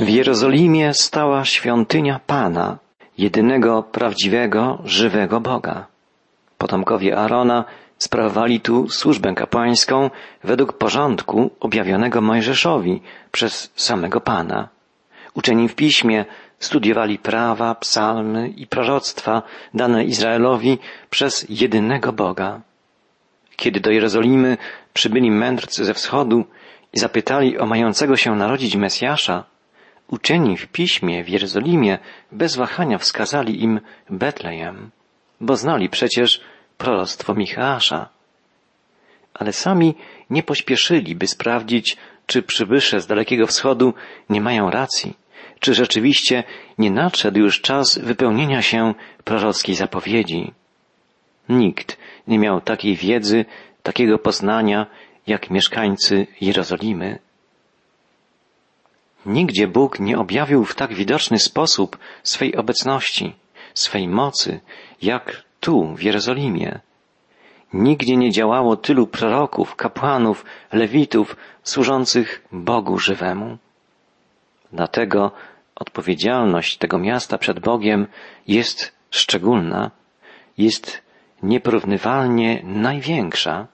W Jerozolimie stała świątynia Pana, jedynego prawdziwego, żywego Boga. Potomkowie Arona sprawowali tu służbę kapłańską według porządku objawionego Mojżeszowi przez samego Pana. Uczeni w piśmie studiowali prawa, psalmy i proroctwa dane Izraelowi przez jedynego Boga. Kiedy do Jerozolimy przybyli mędrcy ze wschodu i zapytali o mającego się narodzić Mesjasza, uczeni w piśmie w Jerozolimie bez wahania wskazali im Betlejem, bo znali przecież proroctwo Micheasza. Ale sami nie pośpieszyli, by sprawdzić, czy przybysze z Dalekiego Wschodu nie mają racji, czy rzeczywiście nie nadszedł już czas wypełnienia się prorockiej zapowiedzi. Nikt nie miał takiej wiedzy, takiego poznania, jak mieszkańcy Jerozolimy. Nigdzie Bóg nie objawił w tak widoczny sposób swej obecności, swej mocy, jak tu, w Jerozolimie. Nigdzie nie działało tylu proroków, kapłanów, lewitów służących Bogu żywemu. Dlatego odpowiedzialność tego miasta przed Bogiem jest szczególna, jest nieporównywalnie największa.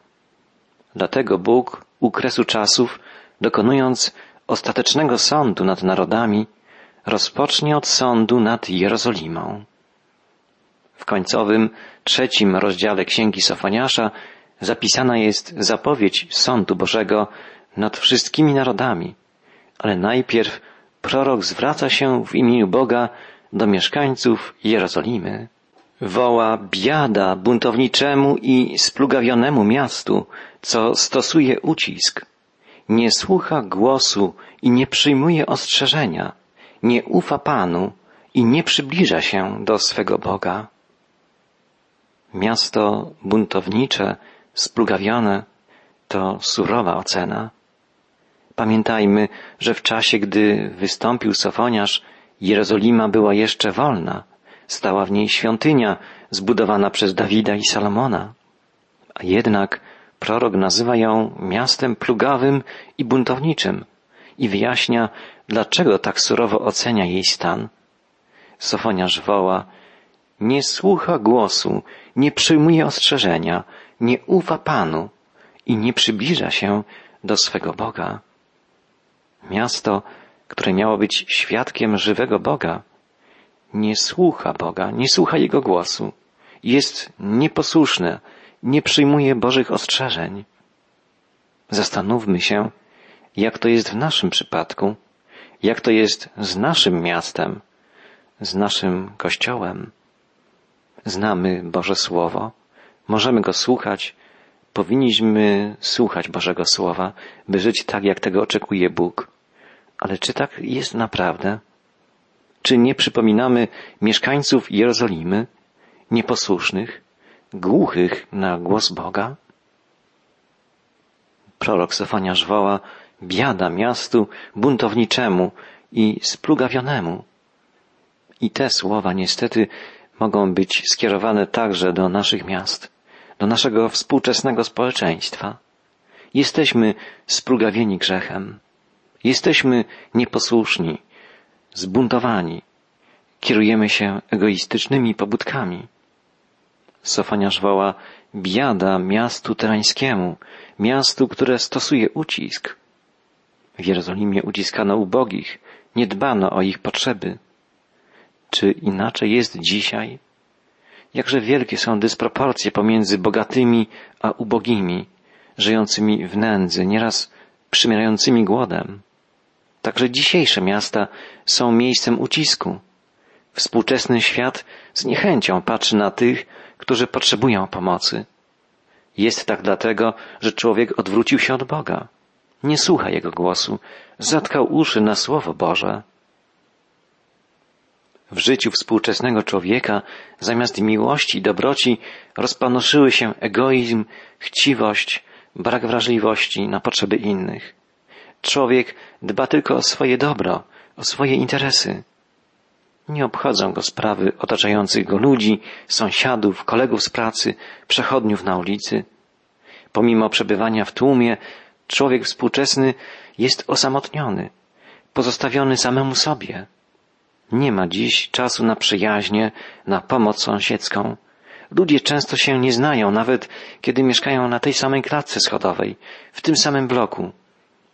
Dlatego Bóg u kresu czasów, dokonując ostatecznego sądu nad narodami, rozpocznie od sądu nad Jerozolimą. W końcowym, trzecim rozdziale Księgi Sofoniasza zapisana jest zapowiedź sądu Bożego nad wszystkimi narodami, ale najpierw prorok zwraca się w imieniu Boga do mieszkańców Jerozolimy. Woła biada buntowniczemu i splugawionemu miastu, co stosuje ucisk. Nie słucha głosu i nie przyjmuje ostrzeżenia, nie ufa Panu i nie przybliża się do swego Boga. Miasto buntownicze, splugawione to surowa ocena. Pamiętajmy, że w czasie, gdy wystąpił Sofoniarz, Jerozolima była jeszcze wolna. Stała w niej świątynia zbudowana przez Dawida i Salomona. A jednak prorok nazywa ją miastem plugawym i buntowniczym i wyjaśnia, dlaczego tak surowo ocenia jej stan. Sofoniarz woła, nie słucha głosu, nie przyjmuje ostrzeżenia, nie ufa Panu i nie przybliża się do swego Boga. Miasto, które miało być świadkiem żywego Boga, nie słucha Boga, nie słucha Jego głosu, jest nieposłuszne, nie przyjmuje Bożych ostrzeżeń. Zastanówmy się, jak to jest w naszym przypadku, jak to jest z naszym miastem, z naszym Kościołem. Znamy Boże Słowo, możemy go słuchać, powinniśmy słuchać Bożego Słowa, by żyć tak, jak tego oczekuje Bóg. Ale czy tak jest naprawdę? Czy nie przypominamy mieszkańców Jerozolimy, nieposłusznych, głuchych na głos Boga? Prorok Sofoniarz woła biada miastu buntowniczemu i splugawionemu. I te słowa niestety mogą być skierowane także do naszych miast, do naszego współczesnego społeczeństwa. Jesteśmy splugawieni grzechem. Jesteśmy nieposłuszni, zbuntowani. Kierujemy się egoistycznymi pobudkami. Sofoniarz woła biada miastu terańskiemu, miastu, które stosuje ucisk. W Jerozolimie uciskano ubogich, nie dbano o ich potrzeby. Czy inaczej jest dzisiaj? Jakże wielkie są dysproporcje pomiędzy bogatymi a ubogimi, żyjącymi w nędzy, nieraz przymierającymi głodem. Także dzisiejsze miasta są miejscem ucisku. Współczesny świat z niechęcią patrzy na tych, którzy potrzebują pomocy. Jest tak dlatego, że człowiek odwrócił się od Boga. Nie słucha Jego głosu, zatkał uszy na Słowo Boże. W życiu współczesnego człowieka zamiast miłości i dobroci rozpanoszyły się egoizm, chciwość, brak wrażliwości na potrzeby innych. Człowiek dba tylko o swoje dobro, o swoje interesy. Nie obchodzą go sprawy otaczających go ludzi, sąsiadów, kolegów z pracy, przechodniów na ulicy. Pomimo przebywania w tłumie, człowiek współczesny jest osamotniony. pozostawiony samemu sobie. Nie ma dziś czasu na przyjaźnie, na pomoc sąsiedzką. Ludzie często się nie znają, nawet kiedy mieszkają na tej samej klatce schodowej, w tym samym bloku,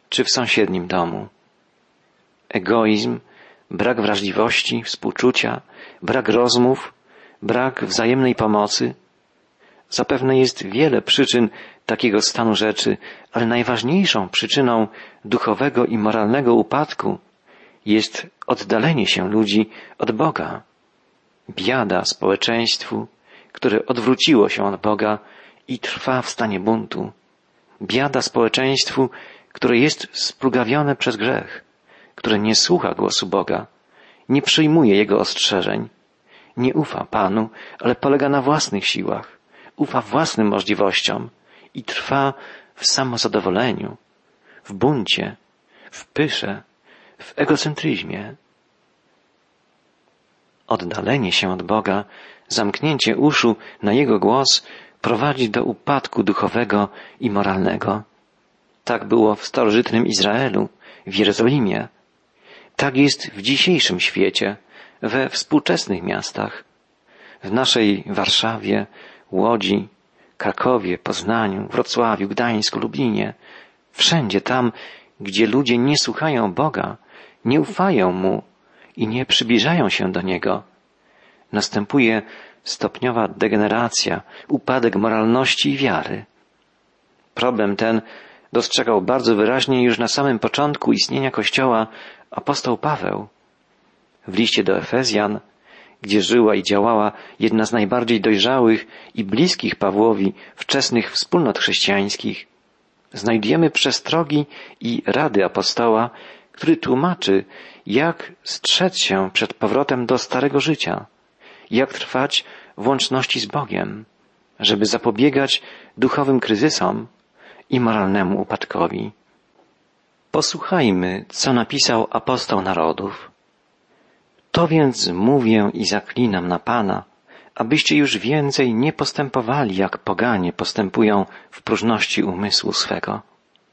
czy w sąsiednim domu. Egoizm, brak wrażliwości, współczucia, brak rozmów, brak wzajemnej pomocy. Zapewne jest wiele przyczyn takiego stanu rzeczy, ale najważniejszą przyczyną duchowego i moralnego upadku jest oddalenie się ludzi od Boga. Biada społeczeństwu, które odwróciło się od Boga i trwa w stanie buntu. Biada społeczeństwu, które jest splugawione przez grzech, które nie słucha głosu Boga, nie przyjmuje Jego ostrzeżeń, nie ufa Panu, ale polega na własnych siłach, ufa własnym możliwościom i trwa w samozadowoleniu, w buncie, w pysze, w egocentryzmie. Oddalenie się od Boga, zamknięcie uszu na Jego głos prowadzi do upadku duchowego i moralnego. Tak było w starożytnym Izraelu, w Jerozolimie. Tak jest w dzisiejszym świecie, we współczesnych miastach. W naszej Warszawie, Łodzi, Krakowie, Poznaniu, Wrocławiu, Gdańsku, Lublinie. Wszędzie tam, gdzie ludzie nie słuchają Boga, nie ufają Mu i nie przybliżają się do Niego, następuje stopniowa degeneracja, upadek moralności i wiary. Problem ten dostrzegał bardzo wyraźnie już na samym początku istnienia Kościoła apostoł Paweł. W liście do Efezjan, gdzie żyła i działała jedna z najbardziej dojrzałych i bliskich Pawłowi wczesnych wspólnot chrześcijańskich, znajdujemy przestrogi i rady apostoła, który tłumaczy, jak strzec się przed powrotem do starego życia, jak trwać w łączności z Bogiem, żeby zapobiegać duchowym kryzysom i moralnemu upadkowi. Posłuchajmy, co napisał apostoł narodów. To więc mówię i zaklinam na Pana, abyście już więcej nie postępowali, jak poganie postępują w próżności umysłu swego.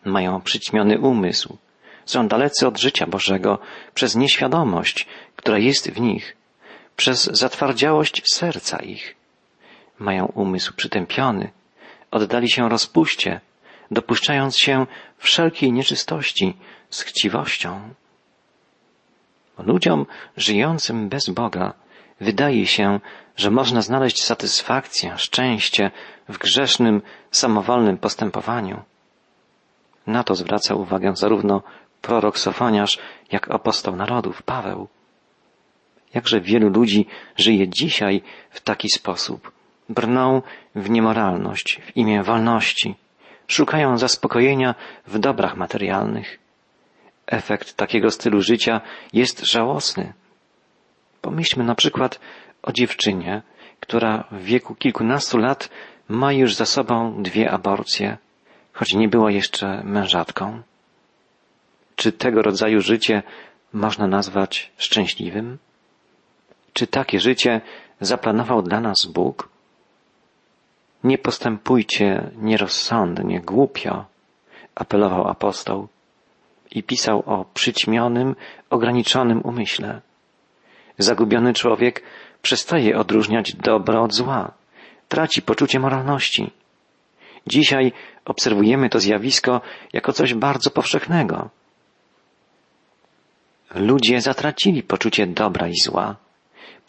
Mają przyćmiony umysł, są dalecy od życia Bożego przez nieświadomość, która jest w nich, przez zatwardziałość serca ich. Mają umysł przytępiony, oddali się rozpuście, dopuszczając się wszelkiej nieczystości z chciwością. Ludziom żyjącym bez Boga wydaje się, że można znaleźć satysfakcję, szczęście w grzesznym, samowolnym postępowaniu. Na to zwraca uwagę zarówno prorok Sofoniarz, jak apostoł narodów Paweł. Jakże wielu ludzi żyje dzisiaj w taki sposób. Brną w niemoralność, w imię wolności. Szukają zaspokojenia w dobrach materialnych. Efekt takiego stylu życia jest żałosny. Pomyślmy na przykład o dziewczynie, która w wieku kilkunastu lat ma już za sobą dwie aborcje, choć nie była jeszcze mężatką. Czy tego rodzaju życie można nazwać szczęśliwym? Czy takie życie zaplanował dla nas Bóg? Nie postępujcie nierozsądnie, głupio, apelował apostoł i pisał o przyćmionym, ograniczonym umyśle. Zagubiony człowiek przestaje odróżniać dobro od zła, traci poczucie moralności. Dzisiaj obserwujemy to zjawisko jako coś bardzo powszechnego. Ludzie zatracili poczucie dobra i zła.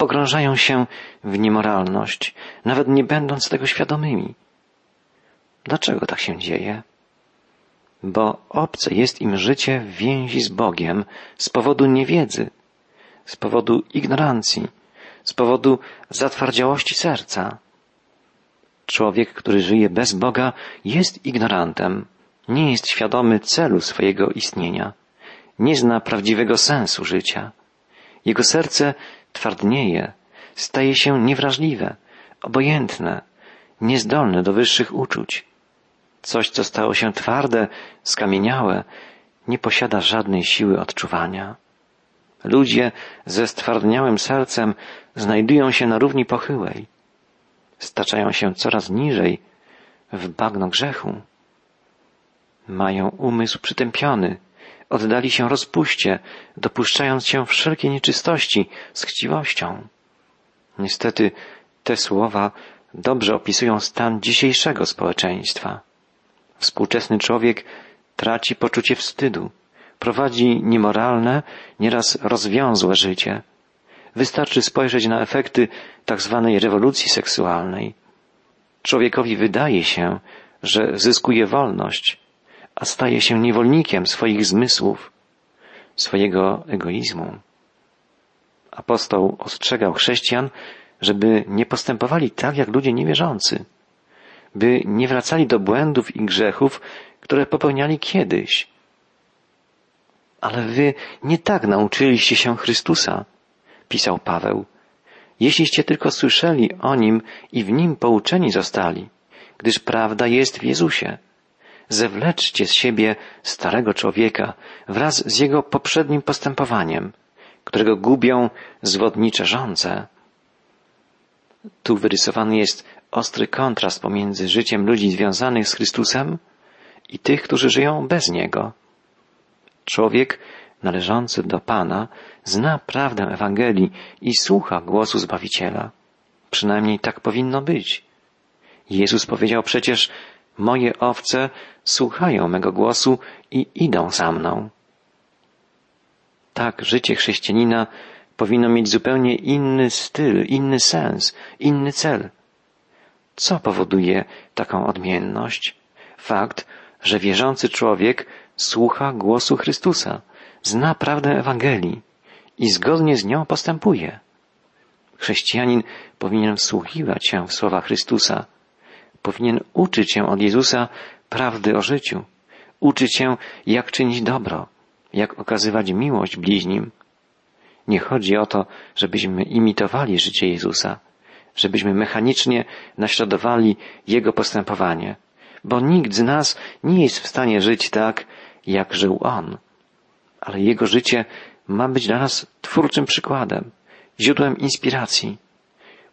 Pogrążają się w niemoralność, nawet nie będąc tego świadomymi. Dlaczego tak się dzieje? Bo obce jest im życie w więzi z Bogiem z powodu niewiedzy, z powodu ignorancji, z powodu zatwardziałości serca. Człowiek, który żyje bez Boga, jest ignorantem, nie jest świadomy celu swojego istnienia nie zna prawdziwego sensu życia. Jego serce twardnieje, staje się niewrażliwe, obojętne, niezdolne do wyższych uczuć. Coś, co stało się twarde, skamieniałe, nie posiada żadnej siły odczuwania. Ludzie ze stwardniałym sercem znajdują się na równi pochyłej. Staczają się coraz niżej w bagno grzechu. Mają umysł przytępiony, oddali się rozpuście, dopuszczając się wszelkiej nieczystości z chciwością. Niestety te słowa dobrze opisują stan dzisiejszego społeczeństwa. Współczesny człowiek traci poczucie wstydu, prowadzi niemoralne, nieraz rozwiązłe życie. Wystarczy spojrzeć na efekty tzw. Tak rewolucji seksualnej. Człowiekowi wydaje się, że zyskuje wolność, a staje się niewolnikiem swoich zmysłów, swojego egoizmu. Apostoł ostrzegał chrześcijan, żeby nie postępowali tak jak ludzie niewierzący, by nie wracali do błędów i grzechów, które popełniali kiedyś. Ale wy nie tak nauczyliście się Chrystusa, pisał Paweł. Jeśliście tylko słyszeli o Nim i w Nim pouczeni zostali, gdyż prawda jest w Jezusie. Zewleczcie z siebie starego człowieka wraz z jego poprzednim postępowaniem, którego gubią zwodnicze żądze. Tu wyrysowany jest ostry kontrast pomiędzy życiem ludzi związanych z Chrystusem i tych, którzy żyją bez Niego. Człowiek należący do Pana zna prawdę Ewangelii i słucha głosu Zbawiciela. Przynajmniej tak powinno być. Jezus powiedział przecież, moje owce słuchają mego głosu i idą za mną. Tak, życie chrześcijanina powinno mieć zupełnie inny styl, inny sens, inny cel. Co powoduje taką odmienność? Fakt, że wierzący człowiek słucha głosu Chrystusa, zna prawdę Ewangelii i zgodnie z nią postępuje. Chrześcijanin powinien wsłuchiwać się w słowa Chrystusa, powinien uczyć się od Jezusa prawdy o życiu, uczyć się, jak czynić dobro, jak okazywać miłość bliźnim. Nie chodzi o to, żebyśmy imitowali życie Jezusa, żebyśmy mechanicznie naśladowali Jego postępowanie, bo nikt z nas nie jest w stanie żyć tak, jak żył On. Ale Jego życie ma być dla nas twórczym przykładem, źródłem inspiracji.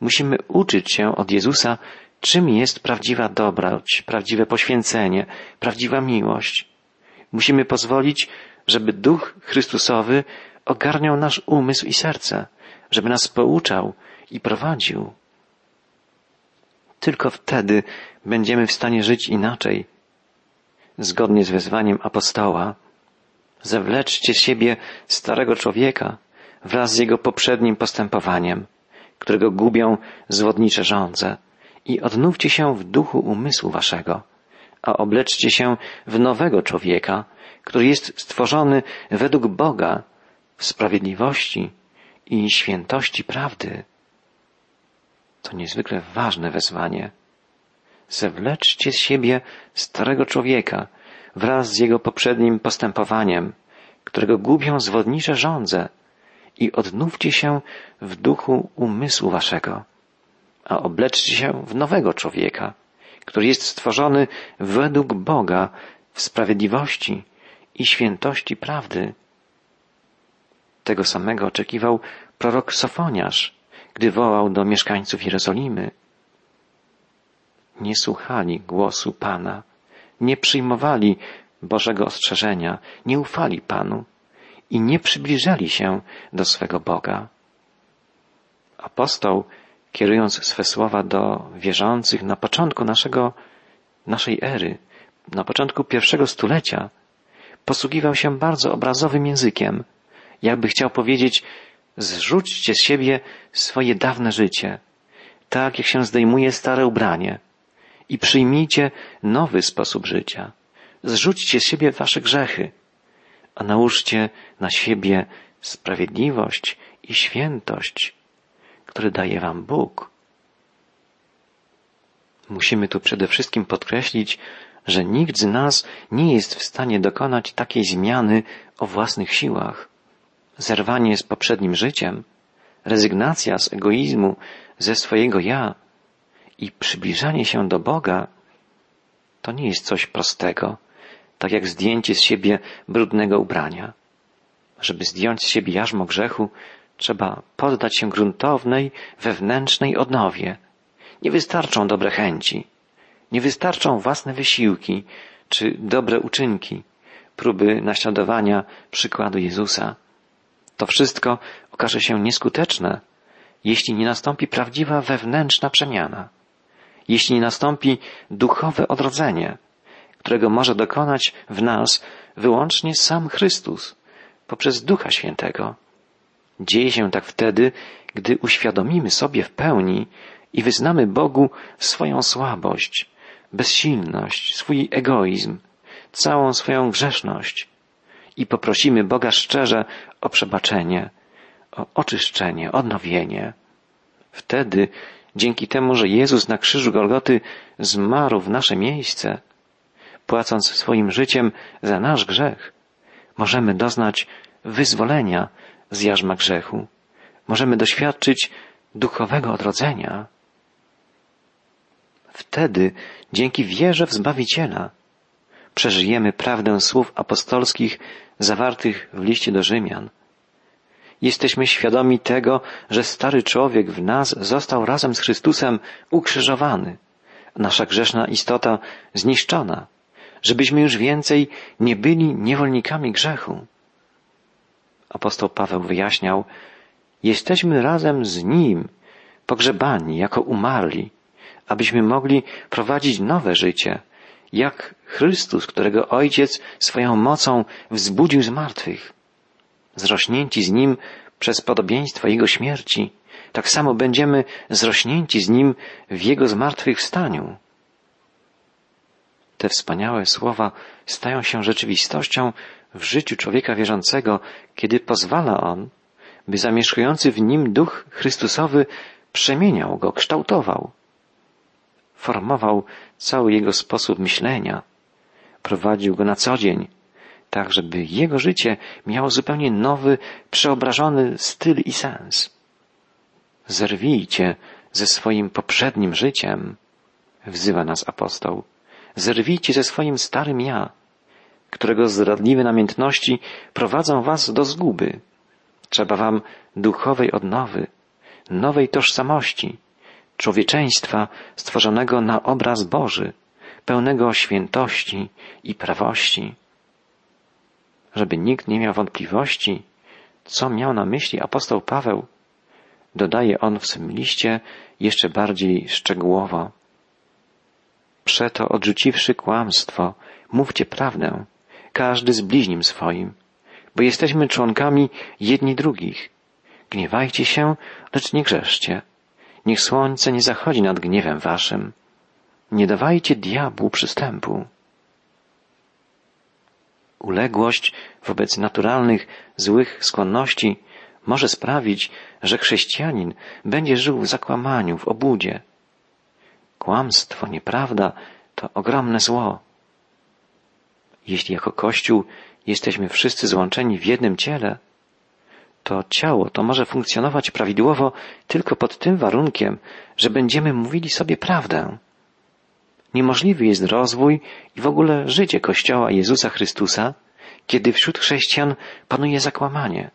Musimy uczyć się od Jezusa, czym jest prawdziwa dobroć, prawdziwe poświęcenie, prawdziwa miłość. Musimy pozwolić, żeby Duch Chrystusowy ogarniał nasz umysł i serce, żeby nas pouczał i prowadził. Tylko wtedy będziemy w stanie żyć inaczej. Zgodnie z wezwaniem apostoła, zewleczcie z siebie starego człowieka wraz z jego poprzednim postępowaniem, którego gubią zwodnicze żądze i odnówcie się w duchu umysłu waszego, a obleczcie się w nowego człowieka, który jest stworzony według Boga w sprawiedliwości i świętości prawdy. To niezwykle ważne wezwanie. Zewleczcie z siebie starego człowieka wraz z jego poprzednim postępowaniem, którego gubią zwodnicze żądze i odnówcie się w duchu umysłu waszego, a obleczcie się w nowego człowieka, który jest stworzony według Boga w sprawiedliwości i świętości prawdy. Tego samego oczekiwał prorok Sofoniarz, gdy wołał do mieszkańców Jerozolimy. Nie słuchali głosu Pana, nie przyjmowali Bożego ostrzeżenia, nie ufali Panu i nie przybliżali się do swego Boga. Apostoł, kierując swe słowa do wierzących na początku naszego, naszej ery, na początku pierwszego stulecia, posługiwał się bardzo obrazowym językiem, jakby chciał powiedzieć, zrzućcie z siebie swoje dawne życie, tak jak się zdejmuje stare ubranie i przyjmijcie nowy sposób życia. Zrzućcie z siebie wasze grzechy, a nałóżcie na siebie sprawiedliwość i świętość, które daje wam Bóg. Musimy tu przede wszystkim podkreślić, że nikt z nas nie jest w stanie dokonać takiej zmiany o własnych siłach. Zerwanie z poprzednim życiem, rezygnacja z egoizmu, ze swojego ja i przybliżanie się do Boga to nie jest coś prostego, tak jak zdjęcie z siebie brudnego ubrania. Żeby zdjąć z siebie jarzmo grzechu, trzeba poddać się gruntownej, wewnętrznej odnowie. Nie wystarczą dobre chęci, nie wystarczą własne wysiłki czy dobre uczynki. próby naśladowania przykładu Jezusa. To wszystko okaże się nieskuteczne, jeśli nie nastąpi prawdziwa wewnętrzna przemiana, jeśli nie nastąpi duchowe odrodzenie, którego może dokonać w nas wyłącznie sam Chrystus poprzez Ducha Świętego. Dzieje się tak wtedy, gdy uświadomimy sobie w pełni i wyznamy Bogu swoją słabość, bezsilność, swój egoizm, całą swoją grzeszność i poprosimy Boga szczerze o przebaczenie, o oczyszczenie, odnowienie. Wtedy, dzięki temu, że Jezus na krzyżu Golgoty zmarł w nasze miejsce, płacąc swoim życiem za nasz grzech, możemy doznać wyzwolenia z jarzma grzechu. Możemy doświadczyć duchowego odrodzenia. Wtedy, dzięki wierze w Zbawiciela, przeżyjemy prawdę słów apostolskich zawartych w liście do Rzymian. Jesteśmy świadomi tego, że stary człowiek w nas został razem z Chrystusem ukrzyżowany, nasza grzeszna istota zniszczona, żebyśmy już więcej nie byli niewolnikami grzechu. Apostoł Paweł wyjaśniał, jesteśmy razem z Nim, pogrzebani jako umarli, abyśmy mogli prowadzić nowe życie, jak Chrystus, którego Ojciec swoją mocą wzbudził z martwych. Zrośnięci z Nim przez podobieństwo Jego śmierci, tak samo będziemy zrośnięci z Nim w Jego zmartwychwstaniu. Te wspaniałe słowa stają się rzeczywistością w życiu człowieka wierzącego, kiedy pozwala on, by zamieszkujący w nim duch Chrystusowy przemieniał go, kształtował, formował cały jego sposób myślenia, prowadził go na co dzień, tak żeby jego życie miało zupełnie nowy, przeobrażony styl i sens. Zerwijcie ze swoim poprzednim życiem, wzywa nas apostoł. Zerwijcie ze swoim starym ja, którego zdradliwe namiętności prowadzą was do zguby. Trzeba wam duchowej odnowy, nowej tożsamości, człowieczeństwa stworzonego na obraz Boży, pełnego świętości i prawości. Żeby nikt nie miał wątpliwości, co miał na myśli apostoł Paweł, dodaje on w swym liście jeszcze bardziej szczegółowo. Przeto odrzuciwszy kłamstwo, mówcie prawdę, każdy z bliźnim swoim, bo jesteśmy członkami jedni drugich. Gniewajcie się, lecz nie grzeszcie. Niech słońce nie zachodzi nad gniewem waszym. Nie dawajcie diabłu przystępu. Uległość wobec naturalnych, złych skłonności może sprawić, że chrześcijanin będzie żył w zakłamaniu, w obudzie. Kłamstwo, nieprawda to ogromne zło. Jeśli jako Kościół jesteśmy wszyscy złączeni w jednym ciele, to ciało to może funkcjonować prawidłowo tylko pod tym warunkiem, że będziemy mówili sobie prawdę. Niemożliwy jest rozwój i w ogóle życie Kościoła Jezusa Chrystusa, kiedy wśród chrześcijan panuje zakłamanie,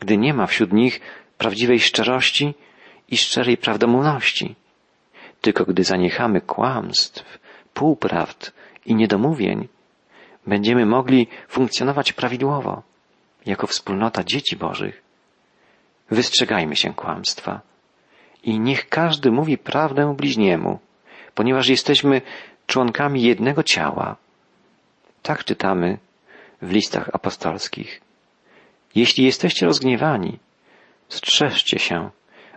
gdy nie ma wśród nich prawdziwej szczerości i szczerej prawdomówności. Tylko gdy zaniechamy kłamstw, półprawd i niedomówień, będziemy mogli funkcjonować prawidłowo, jako wspólnota dzieci Bożych. Wystrzegajmy się kłamstwa i niech każdy mówi prawdę bliźniemu, ponieważ jesteśmy członkami jednego ciała. Tak czytamy w listach apostolskich. Jeśli jesteście rozgniewani, strzeżcie się,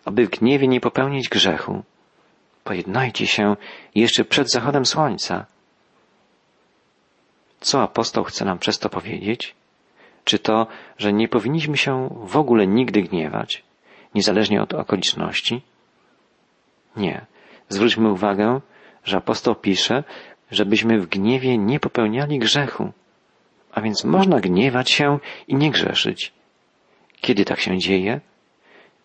aby w gniewie nie popełnić grzechu. Pojednajcie się jeszcze przed zachodem słońca co apostoł chce nam przez to powiedzieć? Czy to, że nie powinniśmy się w ogóle nigdy gniewać, niezależnie od okoliczności? Nie. Zwróćmy uwagę, że apostoł pisze, żebyśmy w gniewie nie popełniali grzechu. A więc można gniewać się i nie grzeszyć. Kiedy tak się dzieje?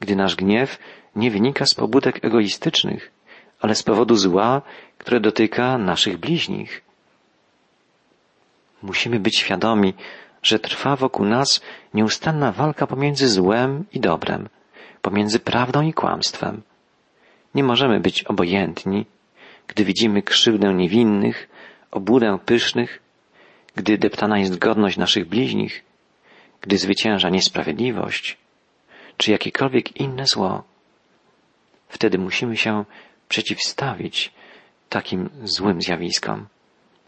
Gdy nasz gniew nie wynika z pobudek egoistycznych, ale z powodu zła, które dotyka naszych bliźnich. Musimy być świadomi, że trwa wokół nas nieustanna walka pomiędzy złem i dobrem, pomiędzy prawdą i kłamstwem. Nie możemy być obojętni, gdy widzimy krzywdę niewinnych, obłudę pysznych, gdy deptana jest godność naszych bliźnich, gdy zwycięża niesprawiedliwość, czy jakiekolwiek inne zło, wtedy musimy się przeciwstawić takim złym zjawiskom.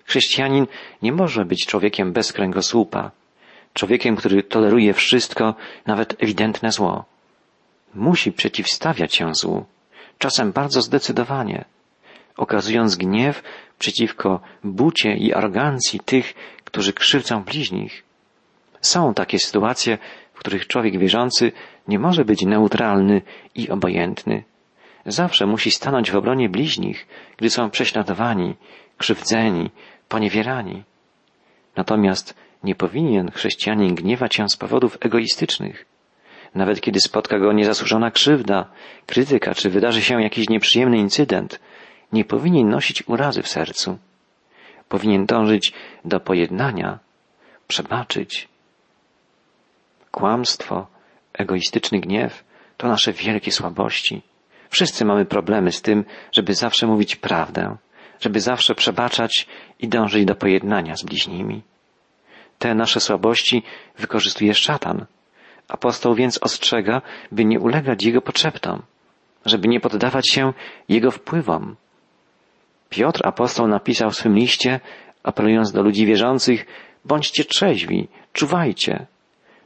Chrześcijanin nie może być człowiekiem bez kręgosłupa, człowiekiem, który toleruje wszystko, nawet ewidentne zło. Musi przeciwstawiać się złu, czasem bardzo zdecydowanie, okazując gniew przeciwko bucie i arogancji tych, którzy krzywdzą bliźnich. Są takie sytuacje, w których człowiek wierzący nie może być neutralny i obojętny. Zawsze musi stanąć w obronie bliźnich, gdy są prześladowani, krzywdzeni, poniewierani. Natomiast nie powinien chrześcijanin gniewać się z powodów egoistycznych. Nawet kiedy spotka go niezasłużona krzywda, krytyka, czy wydarzy się jakiś nieprzyjemny incydent, nie powinien nosić urazy w sercu. Powinien dążyć do pojednania, przebaczyć. Kłamstwo, egoistyczny gniew to nasze wielkie słabości. Wszyscy mamy problemy z tym, żeby zawsze mówić prawdę, żeby zawsze przebaczać i dążyć do pojednania z bliźnimi. Te nasze słabości wykorzystuje szatan. Apostoł więc ostrzega, by nie ulegać jego potrzeptom, żeby nie poddawać się jego wpływom. Piotr apostoł napisał w swym liście, apelując do ludzi wierzących, bądźcie trzeźwi, czuwajcie.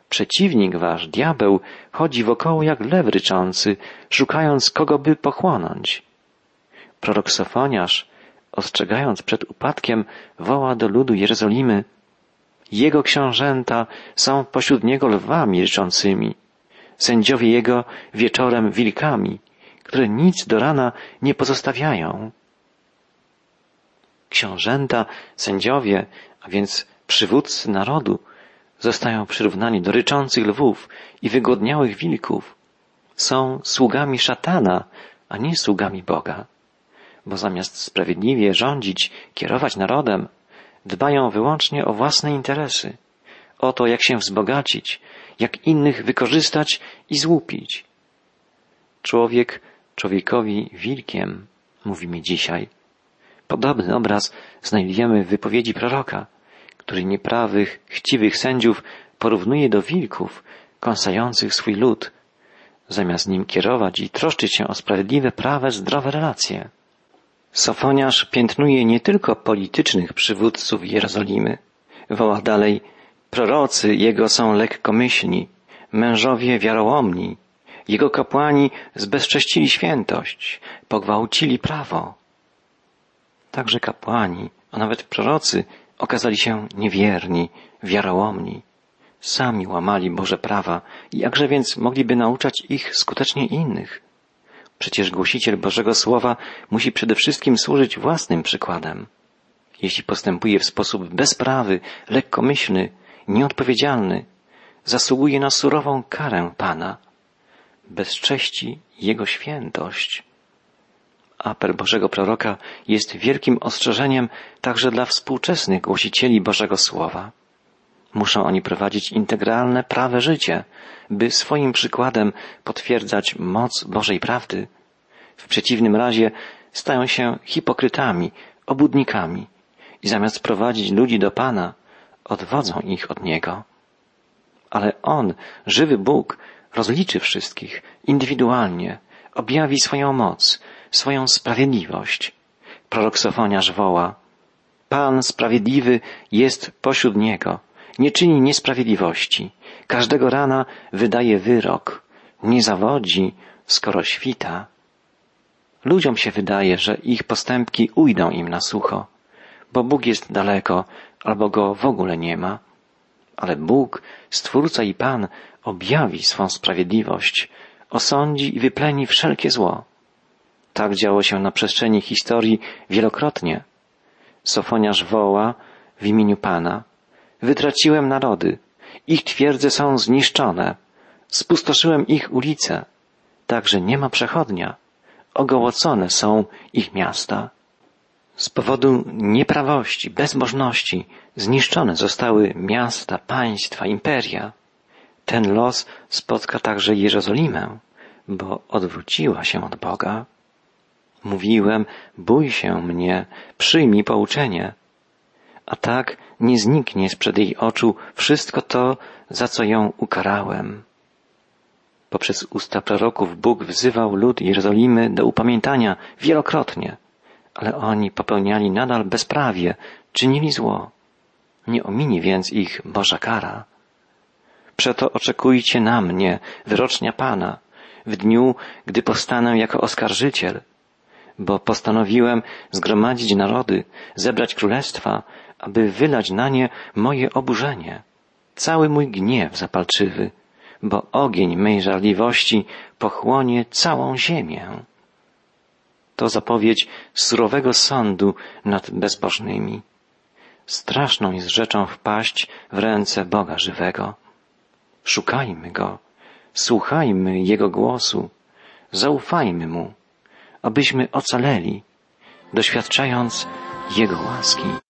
Przeciwnik wasz, diabeł, chodzi wokoło jak lew ryczący, szukając kogo by pochłonąć. Prorok Sofoniarz, ostrzegając przed upadkiem, woła do ludu Jerozolimy, jego książęta są pośród niego lwami ryczącymi, sędziowie jego wieczorem wilkami, które nic do rana nie pozostawiają. Książęta, sędziowie, a więc przywódcy narodu, zostają przyrównani do ryczących lwów i wygłodniałych wilków. Są sługami szatana, a nie sługami Boga. Bo zamiast sprawiedliwie rządzić, kierować narodem, dbają wyłącznie o własne interesy, o to, jak się wzbogacić, jak innych wykorzystać i złupić. Człowiek człowiekowi wilkiem, mówi mi dzisiaj. Podobny obraz znajdujemy w wypowiedzi proroka, który nieprawych, chciwych sędziów porównuje do wilków kąsających swój lud, zamiast nim kierować i troszczyć się o sprawiedliwe, prawe, zdrowe relacje. Sofoniarz piętnuje nie tylko politycznych przywódców Jerozolimy. Woła dalej, prorocy jego są lekkomyślni, mężowie wiarołomni, jego kapłani zbezcześcili świętość, pogwałcili prawo. Także kapłani, a nawet prorocy okazali się niewierni, wiarołomni. Sami łamali Boże prawa jakże więc mogliby nauczać ich skutecznie innych? Przecież głosiciel Bożego Słowa musi przede wszystkim służyć własnym przykładem. Jeśli postępuje w sposób bezprawy, lekkomyślny, nieodpowiedzialny, zasługuje na surową karę Pana. Bezcześci Jego świętość. Apel Bożego Proroka jest wielkim ostrzeżeniem także dla współczesnych głosicieli Bożego Słowa. Muszą oni prowadzić integralne, prawe życie, by swoim przykładem potwierdzać moc Bożej prawdy. W przeciwnym razie stają się hipokrytami, obudnikami i zamiast prowadzić ludzi do Pana, odwodzą ich od Niego. Ale On, żywy Bóg, rozliczy wszystkich indywidualnie, objawi swoją moc, swoją sprawiedliwość. Prorok Sofoniarz woła, Pan sprawiedliwy jest pośród Niego, nie czyni niesprawiedliwości. Każdego rana wydaje wyrok. Nie zawodzi, skoro świta. Ludziom się wydaje, że ich postępki ujdą im na sucho, bo Bóg jest daleko albo go w ogóle nie ma. Ale Bóg, Stwórca i Pan, objawi swą sprawiedliwość, osądzi i wypleni wszelkie zło. Tak działo się na przestrzeni historii wielokrotnie. Sofoniarz woła w imieniu Pana, Wytraciłem narody. Ich twierdze są zniszczone. Spustoszyłem ich ulice. Także nie ma przechodnia. Ogołocone są ich miasta. Z powodu nieprawości, bezbożności zniszczone zostały miasta, państwa, imperia. Ten los spotka także Jerozolimę, bo odwróciła się od Boga. Mówiłem, bój się mnie, przyjmij pouczenie a tak nie zniknie sprzed jej oczu wszystko to, za co ją ukarałem. Poprzez usta proroków Bóg wzywał lud Jerozolimy do upamiętania wielokrotnie, ale oni popełniali nadal bezprawie, czynili zło. Nie ominie więc ich Boża kara. Przeto oczekujcie na mnie, wyrocznia Pana, w dniu, gdy powstanę jako oskarżyciel, bo postanowiłem zgromadzić narody, zebrać królestwa, aby wylać na nie moje oburzenie, cały mój gniew zapalczywy, bo ogień mej żarliwości pochłonie całą ziemię. To zapowiedź surowego sądu nad bezbożnymi. Straszną jest rzeczą wpaść w ręce Boga żywego. Szukajmy Go, słuchajmy Jego głosu, zaufajmy Mu, abyśmy ocaleli, doświadczając Jego łaski.